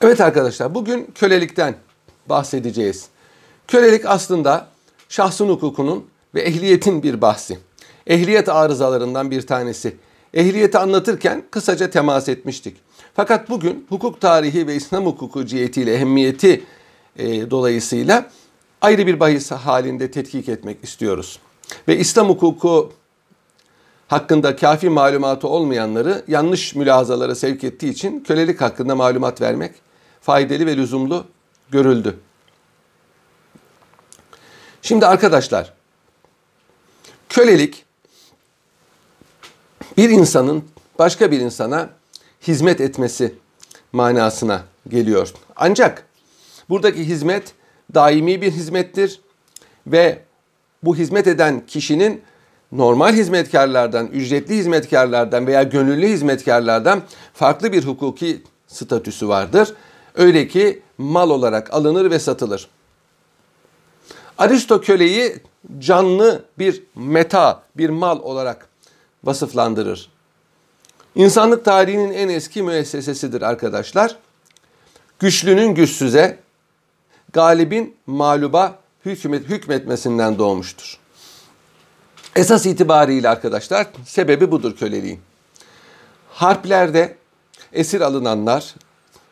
Evet arkadaşlar bugün kölelikten bahsedeceğiz. Kölelik aslında şahsın hukukunun ve ehliyetin bir bahsi. Ehliyet arızalarından bir tanesi. Ehliyeti anlatırken kısaca temas etmiştik. Fakat bugün hukuk tarihi ve İslam hukuku cihetiyle ehemmiyeti e, dolayısıyla ayrı bir bahis halinde tetkik etmek istiyoruz. Ve İslam hukuku hakkında kafi malumatı olmayanları yanlış mülazalara sevk ettiği için kölelik hakkında malumat vermek faydalı ve lüzumlu görüldü. Şimdi arkadaşlar, kölelik bir insanın başka bir insana hizmet etmesi manasına geliyor. Ancak buradaki hizmet daimi bir hizmettir ve bu hizmet eden kişinin normal hizmetkarlardan, ücretli hizmetkarlardan veya gönüllü hizmetkarlardan farklı bir hukuki statüsü vardır. Öyle ki mal olarak alınır ve satılır. Aristo köleyi canlı bir meta, bir mal olarak vasıflandırır. İnsanlık tarihinin en eski müessesesidir arkadaşlar. Güçlünün güçsüze, galibin mağluba hükmet, hükmetmesinden doğmuştur. Esas itibariyle arkadaşlar sebebi budur köleliğin. Harplerde esir alınanlar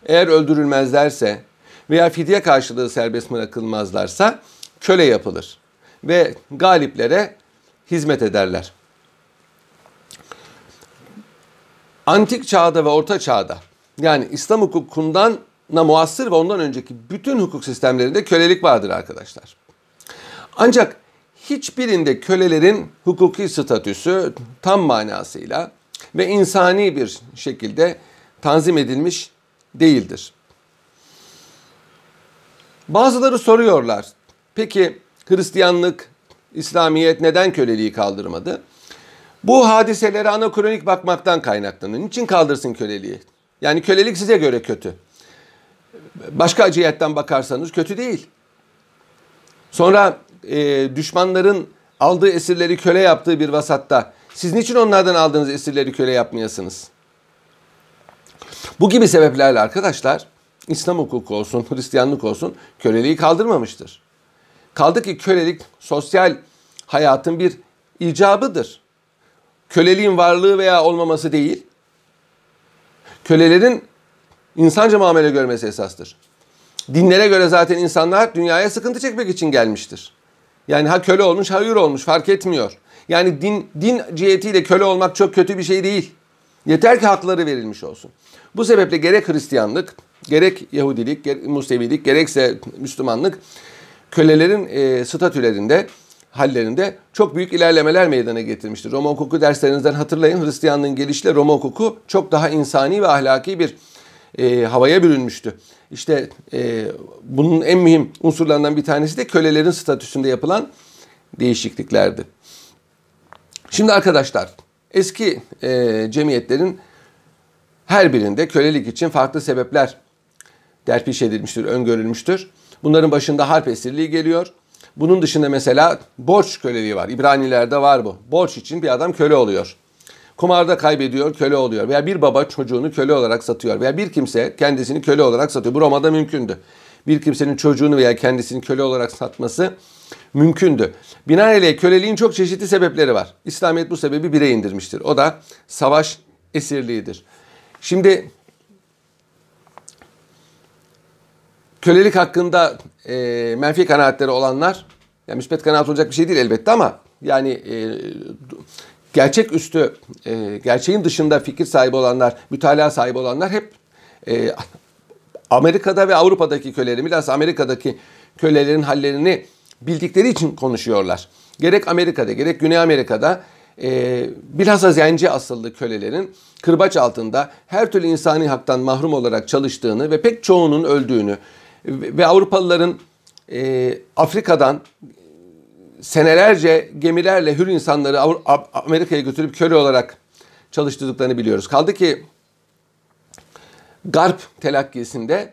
eğer öldürülmezlerse veya fidye karşılığı serbest bırakılmazlarsa köle yapılır ve galiplere hizmet ederler. Antik çağda ve orta çağda yani İslam hukukundan na muasır ve ondan önceki bütün hukuk sistemlerinde kölelik vardır arkadaşlar. Ancak hiçbirinde kölelerin hukuki statüsü tam manasıyla ve insani bir şekilde tanzim edilmiş değildir. Bazıları soruyorlar. Peki Hristiyanlık, İslamiyet neden köleliği kaldırmadı? Bu hadiselere anakronik bakmaktan kaynaklanıyor. Niçin kaldırsın köleliği? Yani kölelik size göre kötü. Başka cihetten bakarsanız kötü değil. Sonra e, düşmanların aldığı esirleri köle yaptığı bir vasatta siz niçin onlardan aldığınız esirleri köle yapmayasınız? Bu gibi sebeplerle arkadaşlar İslam hukuku olsun, Hristiyanlık olsun köleliği kaldırmamıştır. Kaldı ki kölelik sosyal hayatın bir icabıdır. Köleliğin varlığı veya olmaması değil, kölelerin insanca muamele görmesi esastır. Dinlere göre zaten insanlar dünyaya sıkıntı çekmek için gelmiştir. Yani ha köle olmuş ha hür olmuş fark etmiyor. Yani din, din cihetiyle köle olmak çok kötü bir şey değil. Yeter ki hakları verilmiş olsun. Bu sebeple gerek Hristiyanlık, gerek Yahudilik, gerek Musevilik, gerekse Müslümanlık kölelerin e, statülerinde, hallerinde çok büyük ilerlemeler meydana getirmiştir. Roma hukuku derslerinizden hatırlayın Hristiyanlığın gelişiyle Roma hukuku çok daha insani ve ahlaki bir e, havaya bürünmüştü. İşte e, bunun en mühim unsurlarından bir tanesi de kölelerin statüsünde yapılan değişikliklerdi. Şimdi arkadaşlar eski e, cemiyetlerin her birinde kölelik için farklı sebepler derpiş edilmiştir, öngörülmüştür. Bunların başında harp esirliği geliyor. Bunun dışında mesela borç köleliği var. İbranilerde var bu. Borç için bir adam köle oluyor. Kumarda kaybediyor, köle oluyor. Veya bir baba çocuğunu köle olarak satıyor. Veya bir kimse kendisini köle olarak satıyor. Bu Roma'da mümkündü. Bir kimsenin çocuğunu veya kendisini köle olarak satması mümkündü. Binaenaleyh köleliğin çok çeşitli sebepleri var. İslamiyet bu sebebi bire indirmiştir. O da savaş esirliğidir. Şimdi kölelik hakkında e, menfi kanaatleri olanlar, yani müspet kanaat olacak bir şey değil elbette ama yani e, gerçek üstü, e, gerçeğin dışında fikir sahibi olanlar, mütalaa sahibi olanlar hep e, Amerika'da ve Avrupa'daki köleleri, biraz Amerika'daki kölelerin hallerini bildikleri için konuşuyorlar. Gerek Amerika'da gerek Güney Amerika'da e, bilhassa zenci asıllı kölelerin kırbaç altında her türlü insani haktan mahrum olarak çalıştığını ve pek çoğunun öldüğünü ve Avrupalıların e, Afrika'dan senelerce gemilerle hür insanları Amerika'ya götürüp köle olarak çalıştırdıklarını biliyoruz. Kaldı ki Garp telakkisinde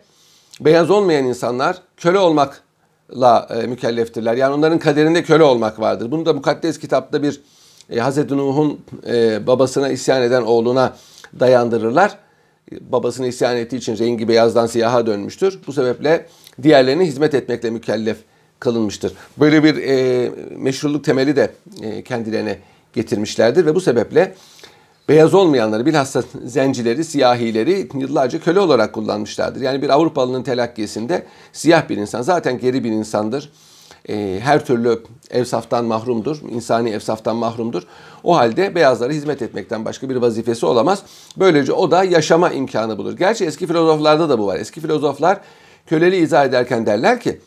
beyaz olmayan insanlar köle olmakla e, mükelleftirler. Yani onların kaderinde köle olmak vardır. Bunu da mukaddes kitapta bir e, Hazreti Nuh'un e, babasına isyan eden oğluna dayandırırlar. babasına isyan ettiği için rengi beyazdan siyaha dönmüştür. Bu sebeple diğerlerine hizmet etmekle mükellef kılınmıştır. Böyle bir e, meşruluk temeli de e, kendilerine getirmişlerdir ve bu sebeple beyaz olmayanları bilhassa zencileri, siyahileri yıllarca köle olarak kullanmışlardır. Yani bir Avrupalının telakkisinde siyah bir insan zaten geri bir insandır. E, her türlü evsaftan mahrumdur, insani evsaftan mahrumdur. O halde beyazlara hizmet etmekten başka bir vazifesi olamaz. Böylece o da yaşama imkanı bulur. Gerçi eski filozoflarda da bu var. Eski filozoflar köleliği izah ederken derler ki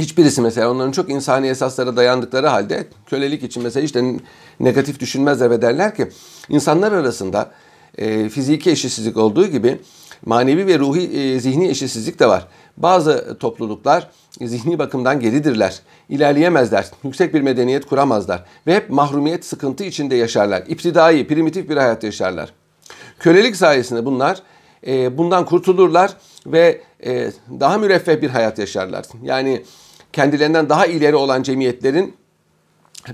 Hiçbirisi mesela onların çok insani esaslara dayandıkları halde kölelik için mesela işte negatif düşünmezler ve derler ki insanlar arasında e, fiziki eşitsizlik olduğu gibi manevi ve ruhi e, zihni eşitsizlik de var. Bazı topluluklar zihni bakımdan geridirler, ilerleyemezler, yüksek bir medeniyet kuramazlar ve hep mahrumiyet, sıkıntı içinde yaşarlar. İptidai, primitif bir hayat yaşarlar. Kölelik sayesinde bunlar e, bundan kurtulurlar ve e, daha müreffeh bir hayat yaşarlar. Yani kendilerinden daha ileri olan cemiyetlerin,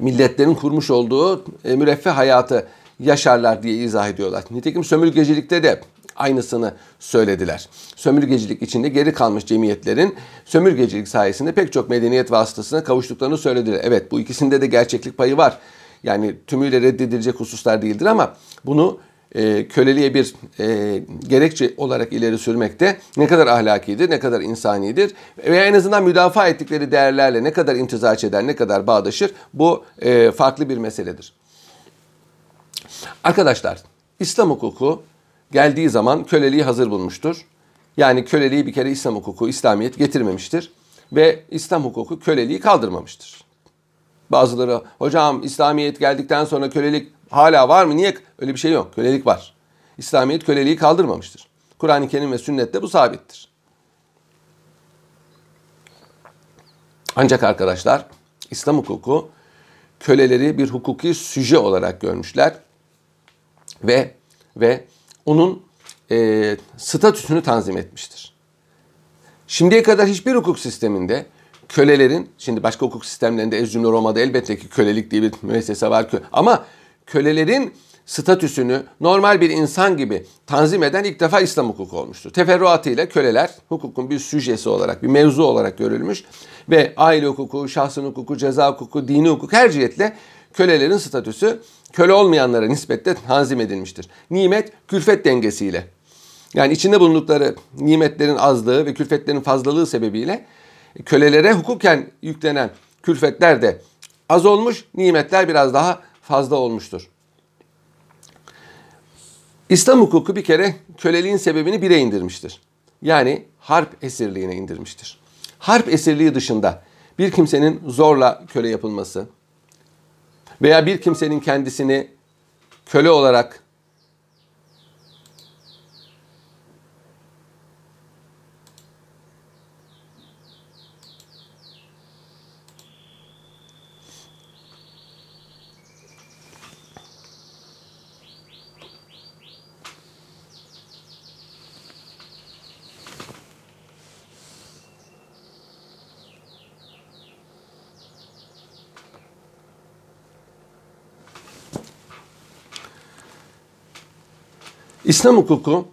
milletlerin kurmuş olduğu e, müreffeh hayatı yaşarlar diye izah ediyorlar. Nitekim sömürgecilikte de aynısını söylediler. Sömürgecilik içinde geri kalmış cemiyetlerin sömürgecilik sayesinde pek çok medeniyet vasıtasına kavuştuklarını söylediler. Evet bu ikisinde de gerçeklik payı var. Yani tümüyle reddedilecek hususlar değildir ama bunu e, köleliğe bir e, gerekçe olarak ileri sürmekte ne kadar ahlakidir, ne kadar insanidir veya en azından müdafaa ettikleri değerlerle ne kadar imtizaç eder, ne kadar bağdaşır bu e, farklı bir meseledir. Arkadaşlar İslam hukuku geldiği zaman köleliği hazır bulmuştur. Yani köleliği bir kere İslam hukuku, İslamiyet getirmemiştir ve İslam hukuku köleliği kaldırmamıştır. Bazıları hocam İslamiyet geldikten sonra kölelik hala var mı? Niye? Öyle bir şey yok. Kölelik var. İslamiyet köleliği kaldırmamıştır. Kur'an-ı Kerim ve sünnette bu sabittir. Ancak arkadaşlar İslam hukuku köleleri bir hukuki süje olarak görmüşler ve ve onun e, statüsünü tanzim etmiştir. Şimdiye kadar hiçbir hukuk sisteminde kölelerin, şimdi başka hukuk sistemlerinde ez cümle Roma'da elbette ki kölelik diye bir müessese var. Ama kölelerin statüsünü normal bir insan gibi tanzim eden ilk defa İslam hukuku olmuştur. Teferruatıyla köleler hukukun bir süjesi olarak, bir mevzu olarak görülmüş ve aile hukuku, şahsın hukuku, ceza hukuku, dini hukuk her cihetle kölelerin statüsü köle olmayanlara nispetle tanzim edilmiştir. Nimet külfet dengesiyle. Yani içinde bulundukları nimetlerin azlığı ve külfetlerin fazlalığı sebebiyle kölelere hukuken yüklenen külfetler de az olmuş, nimetler biraz daha fazla olmuştur. İslam hukuku bir kere köleliğin sebebini bire indirmiştir. Yani harp esirliğine indirmiştir. Harp esirliği dışında bir kimsenin zorla köle yapılması veya bir kimsenin kendisini köle olarak İslam hukuku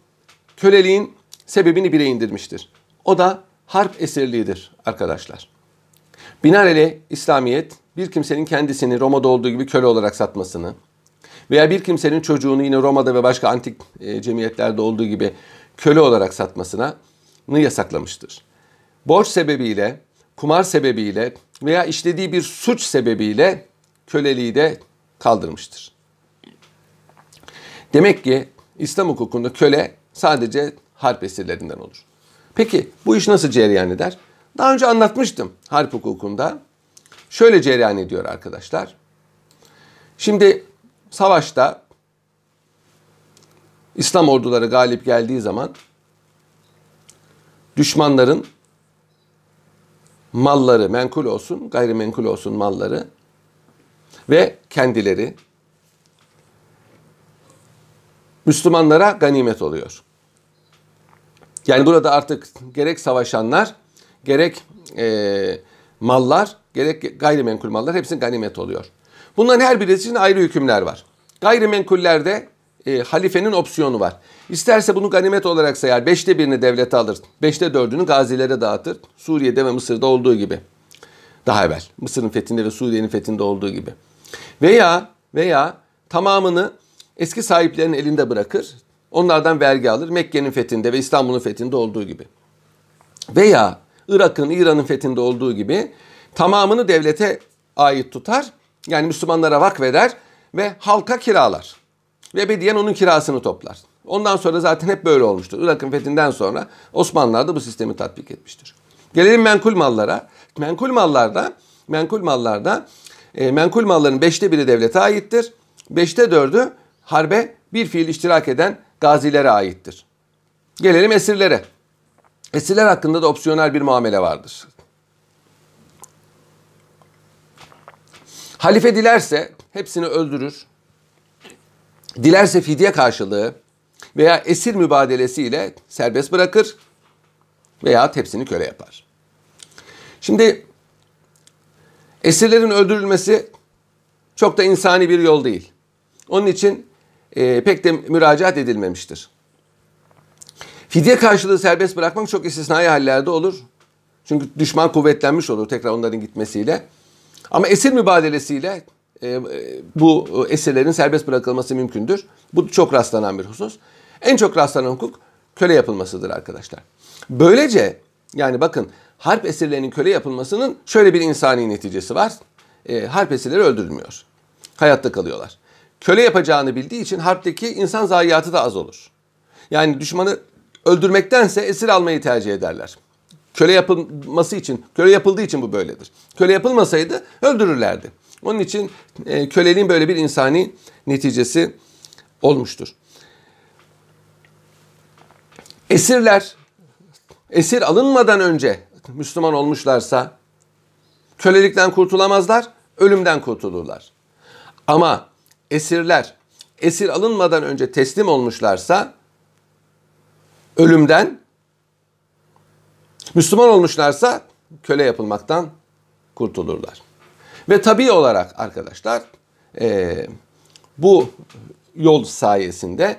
köleliğin sebebini bire indirmiştir. O da harp esirliğidir arkadaşlar. Binaenaleyh İslamiyet bir kimsenin kendisini Roma'da olduğu gibi köle olarak satmasını veya bir kimsenin çocuğunu yine Roma'da ve başka antik e, cemiyetlerde olduğu gibi köle olarak satmasına yasaklamıştır. Borç sebebiyle, kumar sebebiyle veya işlediği bir suç sebebiyle köleliği de kaldırmıştır. Demek ki İslam hukukunda köle sadece harp esirlerinden olur. Peki bu iş nasıl cereyan eder? Daha önce anlatmıştım harp hukukunda. Şöyle cereyan ediyor arkadaşlar. Şimdi savaşta İslam orduları galip geldiği zaman düşmanların malları menkul olsun, gayrimenkul olsun malları ve kendileri Müslümanlara ganimet oluyor. Yani burada artık gerek savaşanlar, gerek e, mallar, gerek gayrimenkul mallar hepsi ganimet oluyor. Bunların her birisi için ayrı hükümler var. Gayrimenkullerde e, halifenin opsiyonu var. İsterse bunu ganimet olarak sayar. Beşte birini devlete alır. Beşte dördünü gazilere dağıtır. Suriye'de ve Mısır'da olduğu gibi. Daha evvel. Mısır'ın fethinde ve Suriye'nin fethinde olduğu gibi. Veya veya tamamını eski sahiplerinin elinde bırakır. Onlardan vergi alır. Mekke'nin fethinde ve İstanbul'un fethinde olduğu gibi. Veya Irak'ın, İran'ın fethinde olduğu gibi tamamını devlete ait tutar. Yani Müslümanlara vakfeder ve halka kiralar. Ve Bediyen onun kirasını toplar. Ondan sonra zaten hep böyle olmuştur. Irak'ın fethinden sonra Osmanlılar da bu sistemi tatbik etmiştir. Gelelim menkul mallara. Menkul mallarda, menkul mallarda e, menkul malların beşte biri devlete aittir. Beşte dördü harbe bir fiil iştirak eden gazilere aittir. Gelelim esirlere. Esirler hakkında da opsiyonel bir muamele vardır. Halife dilerse hepsini öldürür. Dilerse fidye karşılığı veya esir mübadelesiyle serbest bırakır veya hepsini köle yapar. Şimdi esirlerin öldürülmesi çok da insani bir yol değil. Onun için e, pek de müracaat edilmemiştir. Fidye karşılığı serbest bırakmak çok istisnai hallerde olur. Çünkü düşman kuvvetlenmiş olur tekrar onların gitmesiyle. Ama esir mübadelesiyle e, e, bu esirlerin serbest bırakılması mümkündür. Bu çok rastlanan bir husus. En çok rastlanan hukuk köle yapılmasıdır arkadaşlar. Böylece yani bakın harp esirlerinin köle yapılmasının şöyle bir insani neticesi var. E, harp esirleri öldürülmüyor. Hayatta kalıyorlar. Köle yapacağını bildiği için harpteki insan zayiatı da az olur. Yani düşmanı öldürmektense esir almayı tercih ederler. Köle yapılması için, köle yapıldığı için bu böyledir. Köle yapılmasaydı öldürürlerdi. Onun için e, köleliğin böyle bir insani neticesi olmuştur. Esirler esir alınmadan önce Müslüman olmuşlarsa kölelikten kurtulamazlar, ölümden kurtulurlar. Ama esirler esir alınmadan önce teslim olmuşlarsa ölümden Müslüman olmuşlarsa köle yapılmaktan kurtulurlar. Ve tabii olarak arkadaşlar e, bu yol sayesinde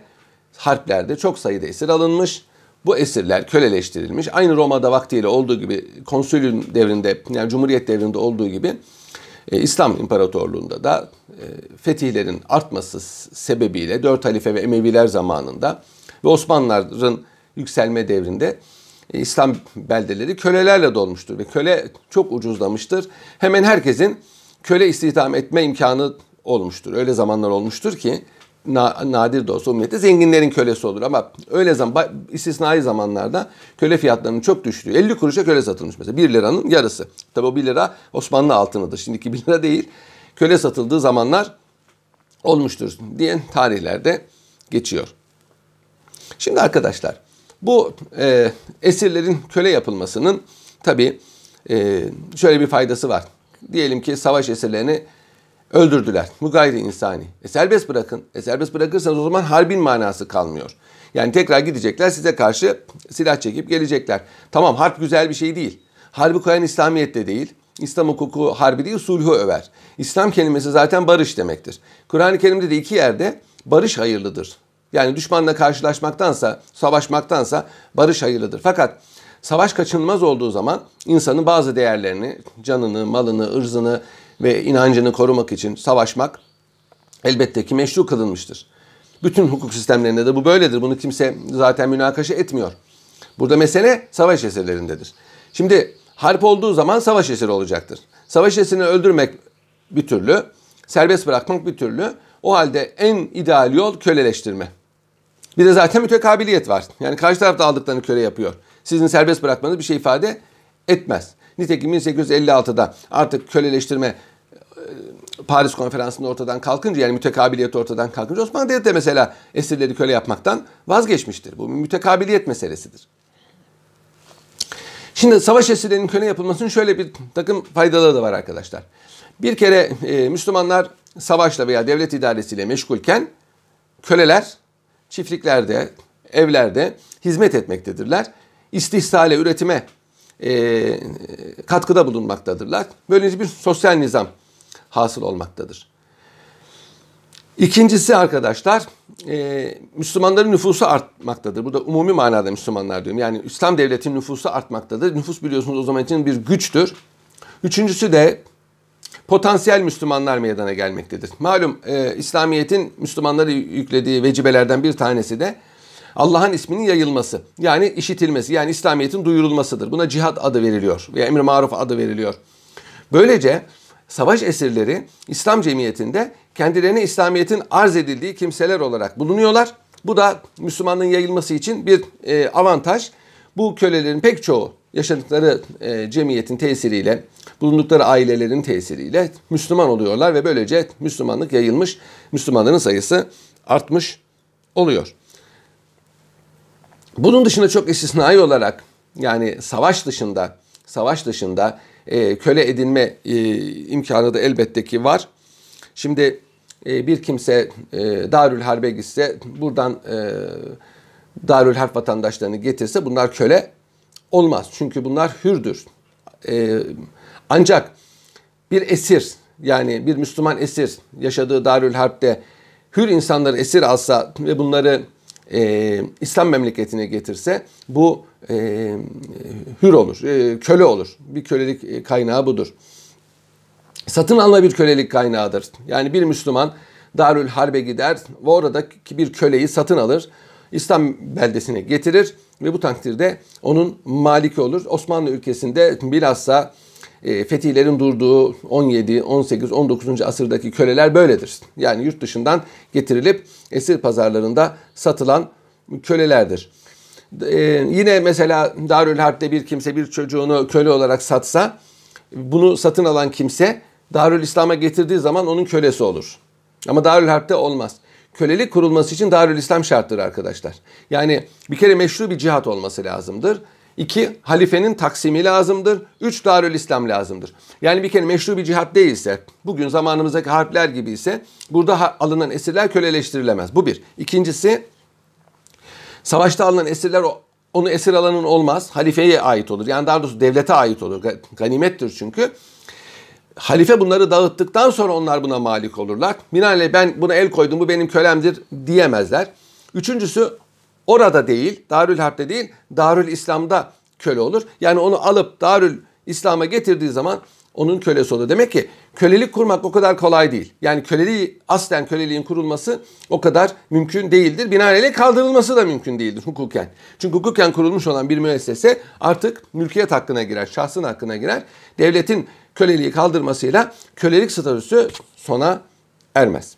harplerde çok sayıda esir alınmış. Bu esirler köleleştirilmiş. Aynı Roma'da vaktiyle olduğu gibi konsülün devrinde yani Cumhuriyet devrinde olduğu gibi e, İslam İmparatorluğu'nda da e, fetihlerin artması sebebiyle dört halife ve Emeviler zamanında ve Osmanlıların yükselme devrinde e, İslam beldeleri kölelerle dolmuştur ve köle çok ucuzlamıştır. Hemen herkesin köle istihdam etme imkanı olmuştur. Öyle zamanlar olmuştur ki na, nadir de olsa ümmette zenginlerin kölesi olur ama öyle zaman istisnai zamanlarda köle fiyatlarının çok düştüğü 50 kuruşa köle satılmış mesela 1 liranın yarısı. Tabi o 1 lira Osmanlı altınıdır. Şimdiki 1 lira değil. Köle satıldığı zamanlar olmuştur diyen tarihlerde geçiyor. Şimdi arkadaşlar bu e, esirlerin köle yapılmasının tabi e, şöyle bir faydası var. Diyelim ki savaş esirlerini öldürdüler. Bu gayri insani. E serbest bırakın. E serbest bırakırsanız o zaman harbin manası kalmıyor. Yani tekrar gidecekler size karşı silah çekip gelecekler. Tamam harp güzel bir şey değil. Harbi koyan İslamiyet de değil. İslam hukuku harbi değil sulhu över. İslam kelimesi zaten barış demektir. Kur'an-ı Kerim'de de iki yerde barış hayırlıdır. Yani düşmanla karşılaşmaktansa, savaşmaktansa barış hayırlıdır. Fakat savaş kaçınılmaz olduğu zaman insanın bazı değerlerini, canını, malını, ırzını, ve inancını korumak için savaşmak elbette ki meşru kılınmıştır. Bütün hukuk sistemlerinde de bu böyledir. Bunu kimse zaten münakaşa etmiyor. Burada mesele savaş esirlerindedir. Şimdi harp olduğu zaman savaş esiri olacaktır. Savaş esirini öldürmek bir türlü, serbest bırakmak bir türlü. O halde en ideal yol köleleştirme. Bir de zaten mütekabiliyet var. Yani karşı tarafta aldıklarını köle yapıyor. Sizin serbest bırakmanız bir şey ifade etmez. Nitekim 1856'da artık köleleştirme e, Paris Konferansı'nda ortadan kalkınca yani mütekabiliyet ortadan kalkınca Osmanlı Devleti de mesela esirleri köle yapmaktan vazgeçmiştir. Bu mütekabiliyet meselesidir. Şimdi savaş esirlerinin köle yapılmasının şöyle bir takım faydaları da var arkadaşlar. Bir kere e, Müslümanlar savaşla veya devlet idaresiyle meşgulken köleler çiftliklerde, evlerde hizmet etmektedirler. İstihsale, üretime e, katkıda bulunmaktadırlar. Böylece bir sosyal nizam hasıl olmaktadır. İkincisi arkadaşlar e, Müslümanların nüfusu artmaktadır. Burada umumi manada Müslümanlar diyorum. Yani İslam devletinin nüfusu artmaktadır. Nüfus biliyorsunuz o zaman için bir güçtür. Üçüncüsü de potansiyel Müslümanlar meydana gelmektedir. Malum e, İslamiyet'in Müslümanları yüklediği vecibelerden bir tanesi de Allah'ın isminin yayılması. Yani işitilmesi. Yani İslamiyet'in duyurulmasıdır. Buna cihat adı veriliyor. Veya emir maruf adı veriliyor. Böylece savaş esirleri İslam cemiyetinde kendilerine İslamiyet'in arz edildiği kimseler olarak bulunuyorlar. Bu da Müslümanlığın yayılması için bir e, avantaj. Bu kölelerin pek çoğu yaşadıkları e, cemiyetin tesiriyle, bulundukları ailelerin tesiriyle Müslüman oluyorlar ve böylece Müslümanlık yayılmış, Müslümanların sayısı artmış oluyor. Bunun dışında çok istisnai olarak yani savaş dışında, savaş dışında e, köle edinme e, imkanı da elbette ki var. Şimdi e, bir kimse e, Darül Harbe gitse buradan e, Darül Harp vatandaşlarını getirse bunlar köle olmaz. Çünkü bunlar hürdür. E, ancak bir esir yani bir Müslüman esir yaşadığı Darül Harp'te hür insanları esir alsa ve bunları e, İslam memleketine getirse bu e, hür olur, e, köle olur. Bir kölelik kaynağı budur. Satın alma bir kölelik kaynağıdır. Yani bir Müslüman Darül Harbe gider ve oradaki bir köleyi satın alır. İslam beldesine getirir ve bu takdirde onun maliki olur. Osmanlı ülkesinde bilhassa e, fetihlerin durduğu 17, 18, 19. asırdaki köleler böyledir. Yani yurt dışından getirilip esir pazarlarında satılan kölelerdir. Ee, yine mesela Darül Harp'te bir kimse bir çocuğunu köle olarak satsa bunu satın alan kimse Darül İslam'a getirdiği zaman onun kölesi olur. Ama Darül Harp'te olmaz. Kölelik kurulması için Darül İslam şarttır arkadaşlar. Yani bir kere meşru bir cihat olması lazımdır. İki, halifenin taksimi lazımdır. Üç, Darül İslam lazımdır. Yani bir kere meşru bir cihat değilse, bugün zamanımızdaki harpler gibi ise burada alınan esirler köleleştirilemez. Bu bir. İkincisi, savaşta alınan esirler onu esir alanın olmaz. Halifeye ait olur. Yani daha doğrusu devlete ait olur. Ganimettir çünkü. Halife bunları dağıttıktan sonra onlar buna malik olurlar. Binaenaleyh ben buna el koydum bu benim kölemdir diyemezler. Üçüncüsü orada değil, Darül Harp'te değil, Darül İslam'da köle olur. Yani onu alıp Darül İslam'a getirdiği zaman onun kölesi olur. Demek ki kölelik kurmak o kadar kolay değil. Yani köleliği aslen köleliğin kurulması o kadar mümkün değildir. Binaenaleyh kaldırılması da mümkün değildir hukuken. Çünkü hukuken kurulmuş olan bir müessese artık mülkiyet hakkına girer, şahsın hakkına girer. Devletin köleliği kaldırmasıyla kölelik statüsü sona ermez.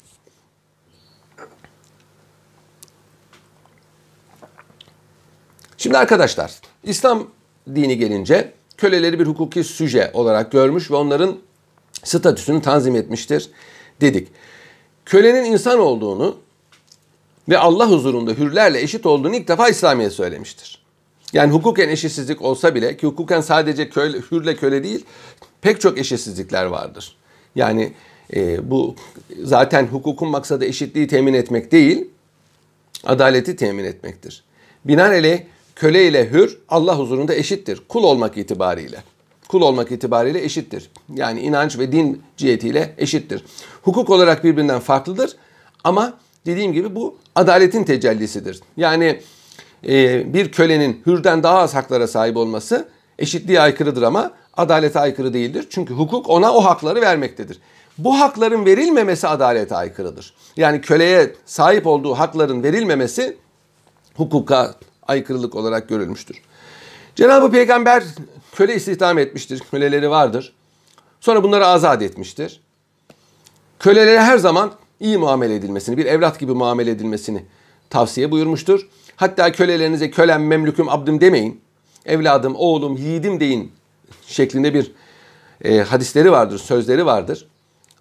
Şimdi arkadaşlar İslam dini gelince köleleri bir hukuki süje olarak görmüş ve onların statüsünü tanzim etmiştir dedik. Kölenin insan olduğunu ve Allah huzurunda hürlerle eşit olduğunu ilk defa İslamiyet söylemiştir. Yani hukuken eşitsizlik olsa bile ki hukuken sadece köle, hürle köle değil pek çok eşitsizlikler vardır. Yani e, bu zaten hukukun maksadı eşitliği temin etmek değil, adaleti temin etmektir. Binaenaleyh köle ile hür Allah huzurunda eşittir. Kul olmak itibariyle. Kul olmak itibariyle eşittir. Yani inanç ve din cihetiyle eşittir. Hukuk olarak birbirinden farklıdır ama dediğim gibi bu adaletin tecellisidir. Yani e, bir kölenin hürden daha az haklara sahip olması eşitliğe aykırıdır ama adalete aykırı değildir. Çünkü hukuk ona o hakları vermektedir. Bu hakların verilmemesi adalete aykırıdır. Yani köleye sahip olduğu hakların verilmemesi hukuka aykırılık olarak görülmüştür. Cenab-ı Peygamber köle istihdam etmiştir. Köleleri vardır. Sonra bunları azat etmiştir. Kölelere her zaman iyi muamele edilmesini, bir evlat gibi muamele edilmesini tavsiye buyurmuştur. Hatta kölelerinize kölem, memlüküm, abdim demeyin. Evladım, oğlum, yiğidim deyin şeklinde bir e, hadisleri vardır, sözleri vardır.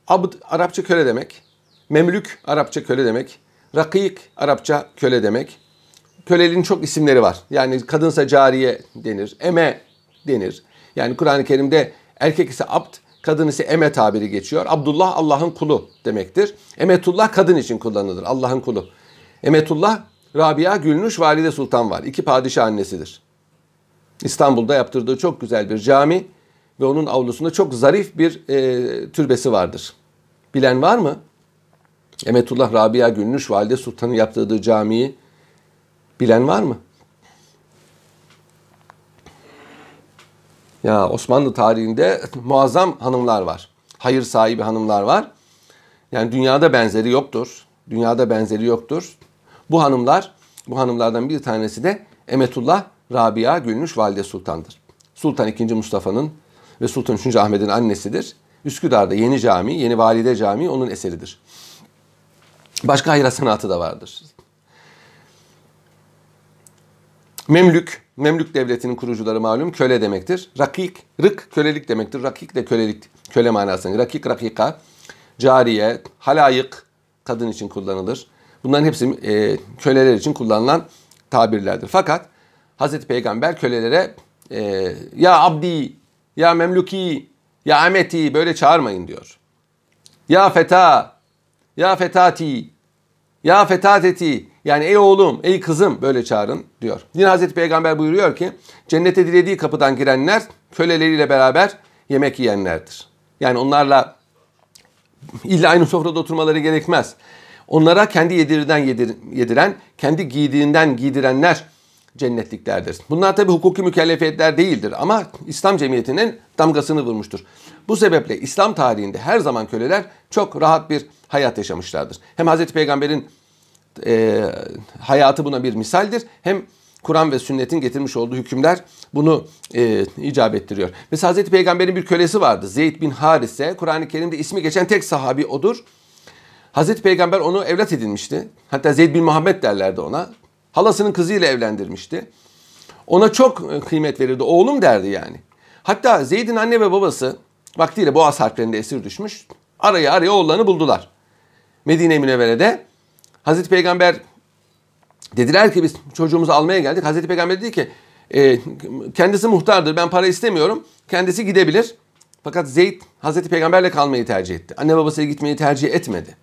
Abd Arapça köle demek. Memlük Arapça köle demek. Rakik Arapça köle demek. Köleliğin çok isimleri var. Yani kadınsa cariye denir, eme denir. Yani Kur'an-ı Kerim'de erkek ise abd, kadın ise eme tabiri geçiyor. Abdullah Allah'ın kulu demektir. Emetullah kadın için kullanılır. Allah'ın kulu. Emetullah Rabia Gülnüş Valide Sultan var. İki padişah annesidir. İstanbul'da yaptırdığı çok güzel bir cami ve onun avlusunda çok zarif bir e, türbesi vardır. Bilen var mı? Emetullah Rabia Gülnüş Valide Sultan'ın yaptırdığı camiyi bilen var mı? Ya Osmanlı tarihinde muazzam hanımlar var. Hayır sahibi hanımlar var. Yani dünyada benzeri yoktur. Dünyada benzeri yoktur. Bu hanımlar, bu hanımlardan bir tanesi de Emetullah Rabia Gülnüş Valide Sultan'dır. Sultan II. Mustafa'nın ve Sultan III. Ahmet'in annesidir. Üsküdar'da Yeni Cami, Yeni Valide Camii onun eseridir. Başka hayra sanatı da vardır. Memlük, Memlük devletinin kurucuları malum köle demektir. Rakik, rık kölelik demektir. Rakik de kölelik, köle manasında. Rakik, rakika, cariye, halayık kadın için kullanılır. Bunların hepsi e, köleler için kullanılan tabirlerdir. Fakat Hazreti Peygamber kölelere e, ya abdi, ya memluki, ya ameti böyle çağırmayın diyor. Ya feta, ya fetati, ya fetateti yani ey oğlum, ey kızım böyle çağırın diyor. Yine Hazreti Peygamber buyuruyor ki cennete dilediği kapıdan girenler köleleriyle beraber yemek yiyenlerdir. Yani onlarla illa aynı sofrada oturmaları gerekmez. Onlara kendi yedirden yedir, yediren, kendi giydiğinden giydirenler cennetliklerdir. Bunlar tabi hukuki mükellefiyetler değildir ama İslam cemiyetinin damgasını vurmuştur. Bu sebeple İslam tarihinde her zaman köleler çok rahat bir hayat yaşamışlardır. Hem Hazreti Peygamber'in e, hayatı buna bir misaldir hem Kur'an ve sünnetin getirmiş olduğu hükümler bunu e, icap ettiriyor. Mesela Hazreti Peygamber'in bir kölesi vardı. Zeyd bin Harise. Kur'an-ı Kerim'de ismi geçen tek sahabi odur. Hazreti Peygamber onu evlat edinmişti. Hatta Zeyd bin Muhammed derlerdi ona. Halasının kızıyla evlendirmişti. Ona çok e, kıymet verirdi. Oğlum derdi yani. Hatta Zeyd'in anne ve babası vaktiyle Boğaz harplerinde esir düşmüş. Araya araya oğullarını buldular. Medine-i Münevvere'de Hazreti Peygamber dediler ki biz çocuğumuzu almaya geldik. Hazreti Peygamber dedi ki e, kendisi muhtardır ben para istemiyorum. Kendisi gidebilir. Fakat Zeyd Hazreti Peygamberle kalmayı tercih etti. Anne babasıyla gitmeyi tercih etmedi.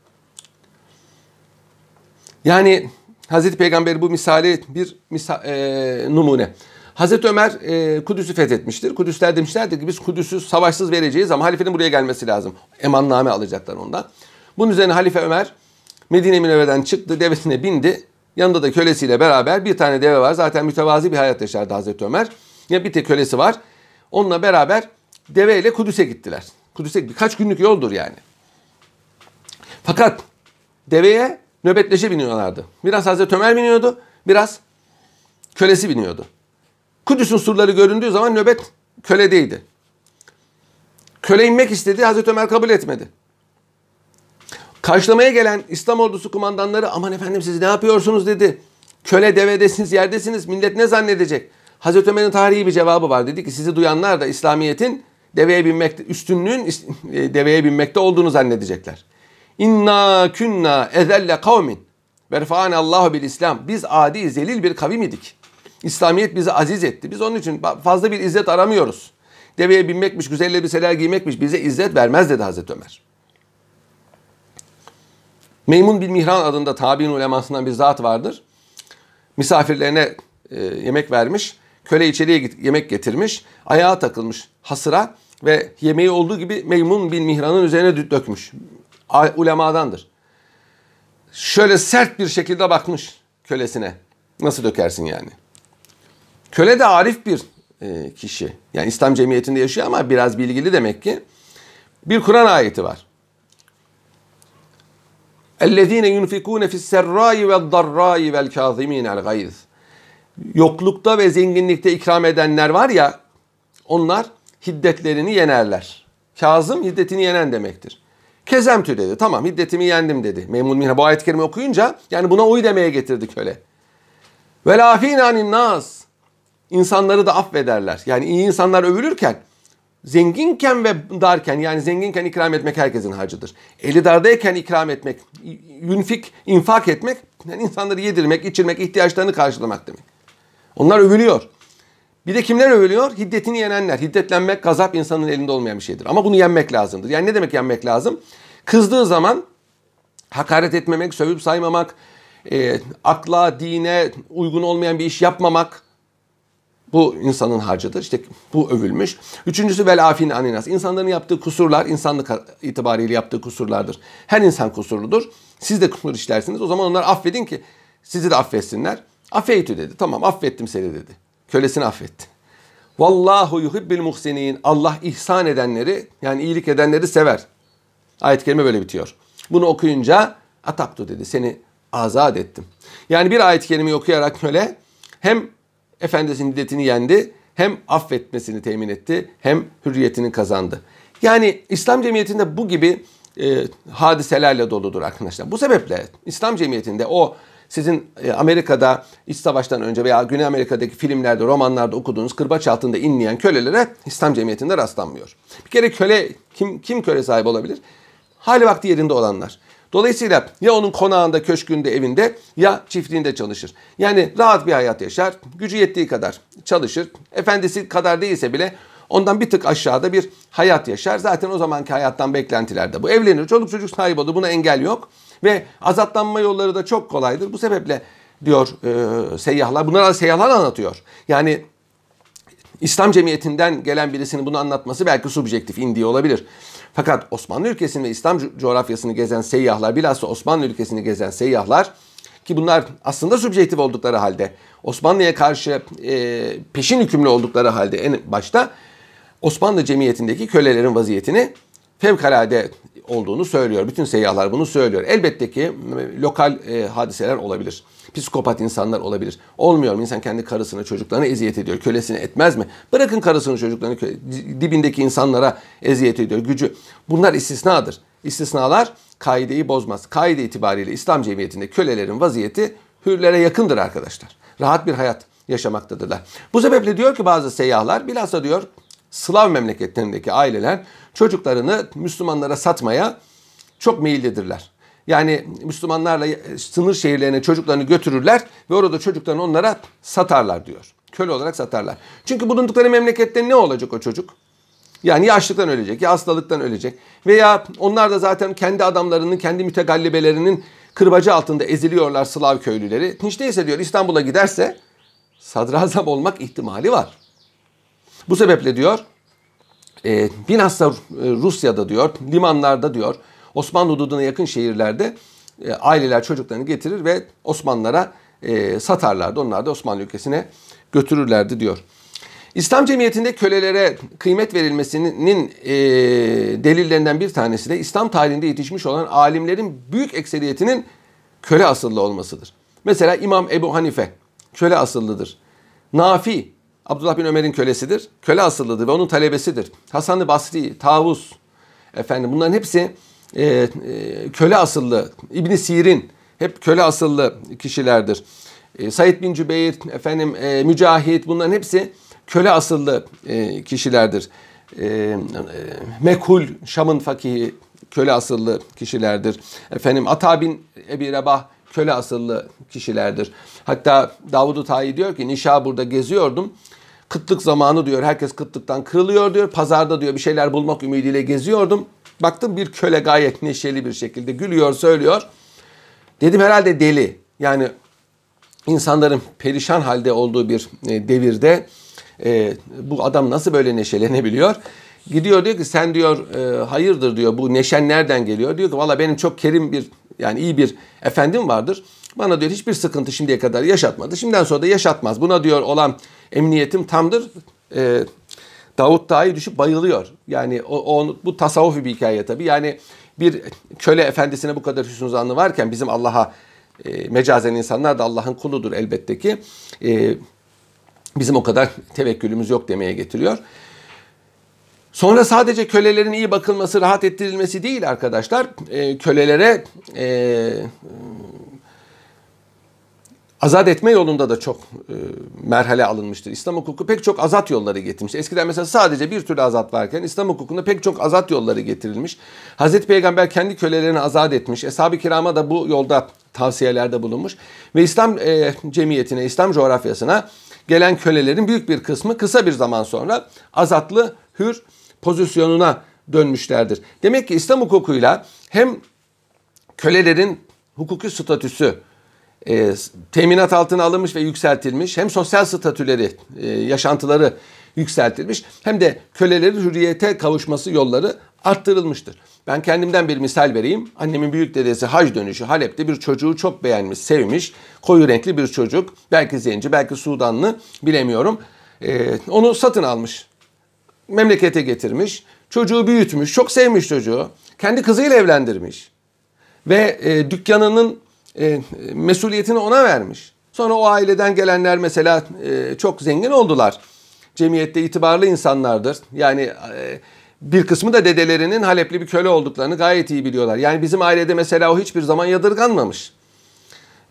Yani Hazreti Peygamber bu misali bir misa, e, numune. Hazreti Ömer e, Kudüs'ü fethetmiştir. Kudüsler demişlerdir ki biz Kudüs'ü savaşsız vereceğiz ama halifenin buraya gelmesi lazım. Emanname alacaklar ondan. Bunun üzerine Halife Ömer Medine Münevvere'den çıktı, devesine bindi. Yanında da kölesiyle beraber bir tane deve var. Zaten mütevazi bir hayat yaşardı Hazreti Ömer. Ya bir tek kölesi var. Onunla beraber deveyle Kudüs'e gittiler. Kudüs'e birkaç günlük yoldur yani. Fakat deveye nöbetleşe biniyorlardı. Biraz Hazreti Ömer biniyordu, biraz kölesi biniyordu. Kudüs'ün surları göründüğü zaman nöbet köledeydi. Köle inmek istedi, Hazreti Ömer kabul etmedi. Karşılamaya gelen İslam ordusu kumandanları aman efendim siz ne yapıyorsunuz dedi. Köle devedesiniz, yerdesiniz, millet ne zannedecek? Hazreti Ömer'in tarihi bir cevabı var. Dedi ki sizi duyanlar da İslamiyet'in deveye binmekte, üstünlüğün e, deveye binmekte olduğunu zannedecekler. İnna künna ezelle kavmin. Verfa'ane Allahu bil İslam. Biz adi zelil bir kavim idik. İslamiyet bizi aziz etti. Biz onun için fazla bir izzet aramıyoruz. Deveye binmekmiş, güzel elbiseler giymekmiş bize izzet vermez dedi Hazreti Ömer. Meymun bin Mihran adında tabi'in ulemasından bir zat vardır. Misafirlerine e, yemek vermiş. Köle içeriye git, yemek getirmiş. Ayağa takılmış hasıra ve yemeği olduğu gibi Meymun bin Mihran'ın üzerine dökmüş. Ulemadandır. Şöyle sert bir şekilde bakmış kölesine. Nasıl dökersin yani? Köle de arif bir e, kişi. Yani İslam cemiyetinde yaşıyor ama biraz bilgili demek ki. Bir Kur'an ayeti var. اَلَّذ۪ينَ يُنْفِكُونَ فِي السَّرَّاءِ وَالضَّرَّاءِ وَالْكَاظِم۪ينَ الْغَيْظِ Yoklukta ve zenginlikte ikram edenler var ya, onlar hiddetlerini yenerler. Kazım hiddetini yenen demektir. Kezemtü dedi. Tamam hiddetimi yendim dedi. Memnun Mihra bu ayet-i kerime okuyunca yani buna uy demeye getirdi köle. Ve lafînâ nas. İnsanları da affederler. Yani iyi insanlar övülürken zenginken ve darken yani zenginken ikram etmek herkesin harcıdır. Eli dardayken ikram etmek, yünfik, infak etmek yani insanları yedirmek, içirmek, ihtiyaçlarını karşılamak demek. Onlar övülüyor. Bir de kimler övülüyor? Hiddetini yenenler. Hiddetlenmek, gazap insanın elinde olmayan bir şeydir. Ama bunu yenmek lazımdır. Yani ne demek yenmek lazım? Kızdığı zaman hakaret etmemek, sövüp saymamak, e, akla, dine uygun olmayan bir iş yapmamak, Bu insanın harcıdır. İşte bu övülmüş. Üçüncüsü vel afin aninas. İnsanların yaptığı kusurlar insanlık itibariyle yaptığı kusurlardır. Her insan kusurludur. Siz de kusur işlersiniz. O zaman onları affedin ki sizi de affetsinler. Affeytü dedi. Tamam affettim seni dedi. Kölesini affetti. Vallahu yuhibbil muhsinin. Allah ihsan edenleri yani iyilik edenleri sever. Ayet-i kerime böyle bitiyor. Bunu okuyunca ataptu dedi. Seni azat ettim. Yani bir ayet-i kerimeyi okuyarak köle hem efendisinin hiddetini yendi hem affetmesini temin etti hem hürriyetini kazandı. Yani İslam cemiyetinde bu gibi e, hadiselerle doludur arkadaşlar. Bu sebeple İslam cemiyetinde o sizin e, Amerika'da iç savaştan önce veya Güney Amerika'daki filmlerde, romanlarda okuduğunuz kırbaç altında inleyen kölelere İslam cemiyetinde rastlanmıyor. Bir kere köle kim kim köle sahibi olabilir? Hali vakti yerinde olanlar. Dolayısıyla ya onun konağında, köşkünde, evinde ya çiftliğinde çalışır. Yani rahat bir hayat yaşar, gücü yettiği kadar çalışır. Efendisi kadar değilse bile ondan bir tık aşağıda bir hayat yaşar. Zaten o zamanki hayattan beklentiler de bu. Evlenir, çoluk çocuk sahibi olur. Buna engel yok. Ve azatlanma yolları da çok kolaydır. Bu sebeple diyor e, seyyahlar, bunlar seyyahlar anlatıyor. Yani İslam cemiyetinden gelen birisinin bunu anlatması belki subjektif, indiği olabilir. Fakat Osmanlı ülkesini ve İslam coğrafyasını gezen seyyahlar, bilhassa Osmanlı ülkesini gezen seyyahlar ki bunlar aslında subjektif oldukları halde Osmanlı'ya karşı e, peşin hükümlü oldukları halde en başta Osmanlı cemiyetindeki kölelerin vaziyetini fevkalade olduğunu söylüyor. Bütün seyyahlar bunu söylüyor. Elbette ki lokal e, hadiseler olabilir. Psikopat insanlar olabilir. Olmuyor mu? İnsan kendi karısını, çocuklarına eziyet ediyor. Kölesini etmez mi? Bırakın karısını, çocuklarını dibindeki insanlara eziyet ediyor. Gücü. Bunlar istisnadır. İstisnalar kaideyi bozmaz. Kaide itibariyle İslam cemiyetinde kölelerin vaziyeti hürlere yakındır arkadaşlar. Rahat bir hayat yaşamaktadırlar. Bu sebeple diyor ki bazı seyyahlar bilhassa diyor Slav memleketlerindeki aileler çocuklarını Müslümanlara satmaya çok meyillidirler. Yani Müslümanlarla sınır şehirlerine çocuklarını götürürler ve orada çocuklarını onlara satarlar diyor. Köle olarak satarlar. Çünkü bulundukları memlekette ne olacak o çocuk? Yani ya açlıktan ölecek ya hastalıktan ölecek. Veya onlar da zaten kendi adamlarının, kendi mütegallibelerinin kırbacı altında eziliyorlar Slav köylüleri. Hiç değilse diyor İstanbul'a giderse sadrazam olmak ihtimali var. Bu sebeple diyor e, bilhassa e, Rusya'da diyor limanlarda diyor Osmanlı hududuna yakın şehirlerde e, aileler çocuklarını getirir ve Osmanlılara e, satarlardı. Onlar da Osmanlı ülkesine götürürlerdi diyor. İslam cemiyetinde kölelere kıymet verilmesinin e, delillerinden bir tanesi de İslam tarihinde yetişmiş olan alimlerin büyük ekseriyetinin köle asıllı olmasıdır. Mesela İmam Ebu Hanife köle asıllıdır. Nafi Abdullah bin Ömer'in kölesidir. Köle asıllıdır ve onun talebesidir. Hasan-ı Basri, Tavus, efendim bunların hepsi e, e, köle asıllı. İbn Sirin hep köle asıllı kişilerdir. E, Said bin Cübeyr, efendim e, Mücahit bunların hepsi köle asıllı e, kişilerdir. E, e, Mekhul, Şam'ın fakihi köle asıllı kişilerdir. Efendim Ata bin Ebi Rebah köle asıllı kişilerdir. Hatta Davud-u Tayi diyor ki Nişabur'da geziyordum. Kıtlık zamanı diyor. Herkes kıtlıktan kırılıyor diyor. Pazarda diyor bir şeyler bulmak ümidiyle geziyordum. Baktım bir köle gayet neşeli bir şekilde gülüyor, söylüyor. Dedim herhalde deli. Yani insanların perişan halde olduğu bir e, devirde e, bu adam nasıl böyle neşelenebiliyor? Gidiyor diyor ki sen diyor e, hayırdır diyor bu neşen nereden geliyor? Diyor ki valla benim çok kerim bir yani iyi bir efendim vardır. Bana diyor hiçbir sıkıntı şimdiye kadar yaşatmadı. Şimdiden sonra da yaşatmaz. Buna diyor olan emniyetim tamdır. E, Davut dahi düşüp bayılıyor. Yani o, o bu tasavvufi bir hikaye tabii. Yani bir köle efendisine bu kadar hüsnü zannı varken bizim Allah'a e, mecazen insanlar da Allah'ın kuludur elbette ki. E, bizim o kadar tevekkülümüz yok demeye getiriyor. Sonra sadece kölelerin iyi bakılması, rahat ettirilmesi değil arkadaşlar. E, kölelere e, azat etme yolunda da çok e, merhale alınmıştır. İslam hukuku pek çok azat yolları getirmiş. Eskiden mesela sadece bir türlü azat varken İslam hukukunda pek çok azat yolları getirilmiş. Hazreti Peygamber kendi kölelerini azat etmiş. Eshab-ı kirama da bu yolda tavsiyelerde bulunmuş. Ve İslam e, cemiyetine, İslam coğrafyasına gelen kölelerin büyük bir kısmı kısa bir zaman sonra azatlı, hür pozisyonuna dönmüşlerdir. Demek ki İslam hukukuyla hem kölelerin hukuki statüsü e, teminat altına alınmış ve yükseltilmiş. Hem sosyal statüleri, e, yaşantıları yükseltilmiş hem de kölelerin hürriyete kavuşması yolları arttırılmıştır. Ben kendimden bir misal vereyim. Annemin büyük dedesi hac dönüşü Halep'te bir çocuğu çok beğenmiş, sevmiş. Koyu renkli bir çocuk. Belki zenci, belki Sudanlı bilemiyorum. Ee, onu satın almış. Memlekete getirmiş. Çocuğu büyütmüş. Çok sevmiş çocuğu. Kendi kızıyla evlendirmiş. Ve e, dükkanının e, mesuliyetini ona vermiş. Sonra o aileden gelenler mesela e, çok zengin oldular. Cemiyette itibarlı insanlardır. Yani e, bir kısmı da dedelerinin Halepli bir köle olduklarını gayet iyi biliyorlar. Yani bizim ailede mesela o hiçbir zaman yadırganmamış.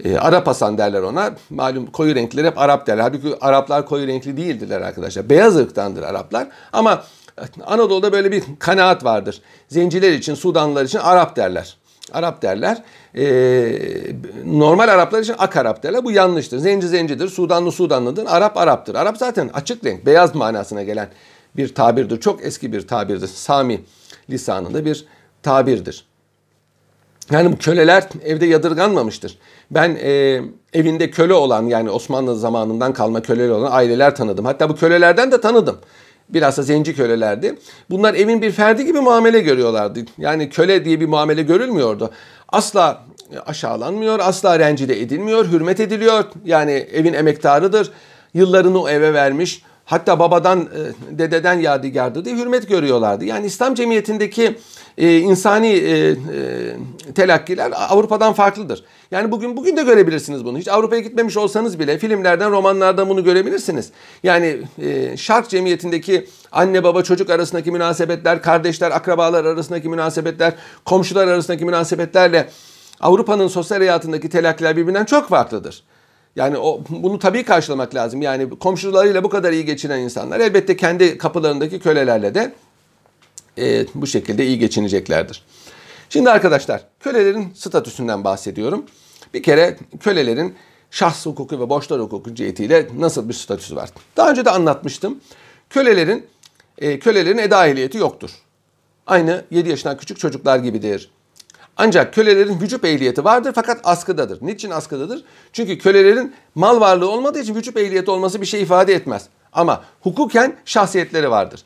E, Arap Hasan derler ona. Malum koyu renkliler hep Arap derler. Halbuki Araplar koyu renkli değildirler arkadaşlar. Beyaz ırktandır Araplar. Ama Anadolu'da böyle bir kanaat vardır. Zenciler için, Sudanlılar için Arap derler. Arap derler. Ee, normal Araplar için ak Arap derler. Bu yanlıştır. Zenci zencidir, Sudanlı Sudanlıdır, Arap Arap'tır. Arap zaten açık renk, beyaz manasına gelen bir tabirdir. Çok eski bir tabirdir. Sami lisanında bir tabirdir. Yani bu köleler evde yadırganmamıştır. Ben e, evinde köle olan yani Osmanlı zamanından kalma köleler olan aileler tanıdım. Hatta bu kölelerden de tanıdım. Bilhassa zenci kölelerdi. Bunlar evin bir ferdi gibi muamele görüyorlardı. Yani köle diye bir muamele görülmüyordu. Asla aşağılanmıyor, asla rencide edilmiyor, hürmet ediliyor. Yani evin emektarıdır. Yıllarını o eve vermiş. Hatta babadan, e, dededen yadigardı diye hürmet görüyorlardı. Yani İslam cemiyetindeki e, insani e, e, telakkiler Avrupa'dan farklıdır. Yani bugün bugün de görebilirsiniz bunu. Hiç Avrupa'ya gitmemiş olsanız bile filmlerden, romanlardan bunu görebilirsiniz. Yani e, şark cemiyetindeki anne baba çocuk arasındaki münasebetler, kardeşler, akrabalar arasındaki münasebetler, komşular arasındaki münasebetlerle Avrupa'nın sosyal hayatındaki telakkiler birbirinden çok farklıdır. Yani o, bunu tabii karşılamak lazım. Yani komşularıyla bu kadar iyi geçinen insanlar elbette kendi kapılarındaki kölelerle de e, bu şekilde iyi geçineceklerdir. Şimdi arkadaşlar kölelerin statüsünden bahsediyorum. Bir kere kölelerin şahs hukuku ve borçlar hukuku cihetiyle nasıl bir statüsü var? Daha önce de anlatmıştım. Kölelerin e, kölelerin eda ehliyeti yoktur. Aynı 7 yaşından küçük çocuklar gibidir. Ancak kölelerin vücut ehliyeti vardır fakat askıdadır. Niçin askıdadır? Çünkü kölelerin mal varlığı olmadığı için vücut ehliyeti olması bir şey ifade etmez. Ama hukuken şahsiyetleri vardır.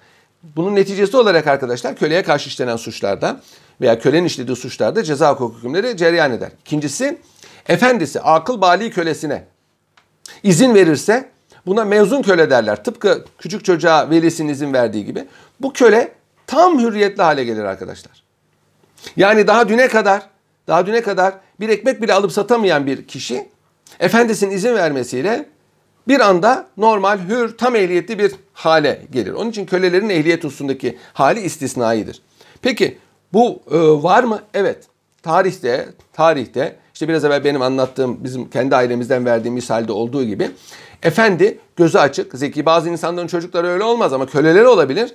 Bunun neticesi olarak arkadaşlar köleye karşı işlenen suçlarda veya kölenin işlediği suçlarda ceza hukuk hükümleri cereyan eder. İkincisi efendisi akıl bali kölesine izin verirse buna mezun köle derler. Tıpkı küçük çocuğa velisinin izin verdiği gibi. Bu köle tam hürriyetli hale gelir arkadaşlar. Yani daha düne kadar daha düne kadar bir ekmek bile alıp satamayan bir kişi efendisinin izin vermesiyle bir anda normal, hür, tam ehliyetli bir hale gelir. Onun için kölelerin ehliyet hususundaki hali istisnaidir. Peki bu e, var mı? Evet. Tarihte, tarihte işte biraz evvel benim anlattığım bizim kendi ailemizden verdiğim misalde olduğu gibi efendi gözü açık, zeki. Bazı insanların çocukları öyle olmaz ama köleleri olabilir.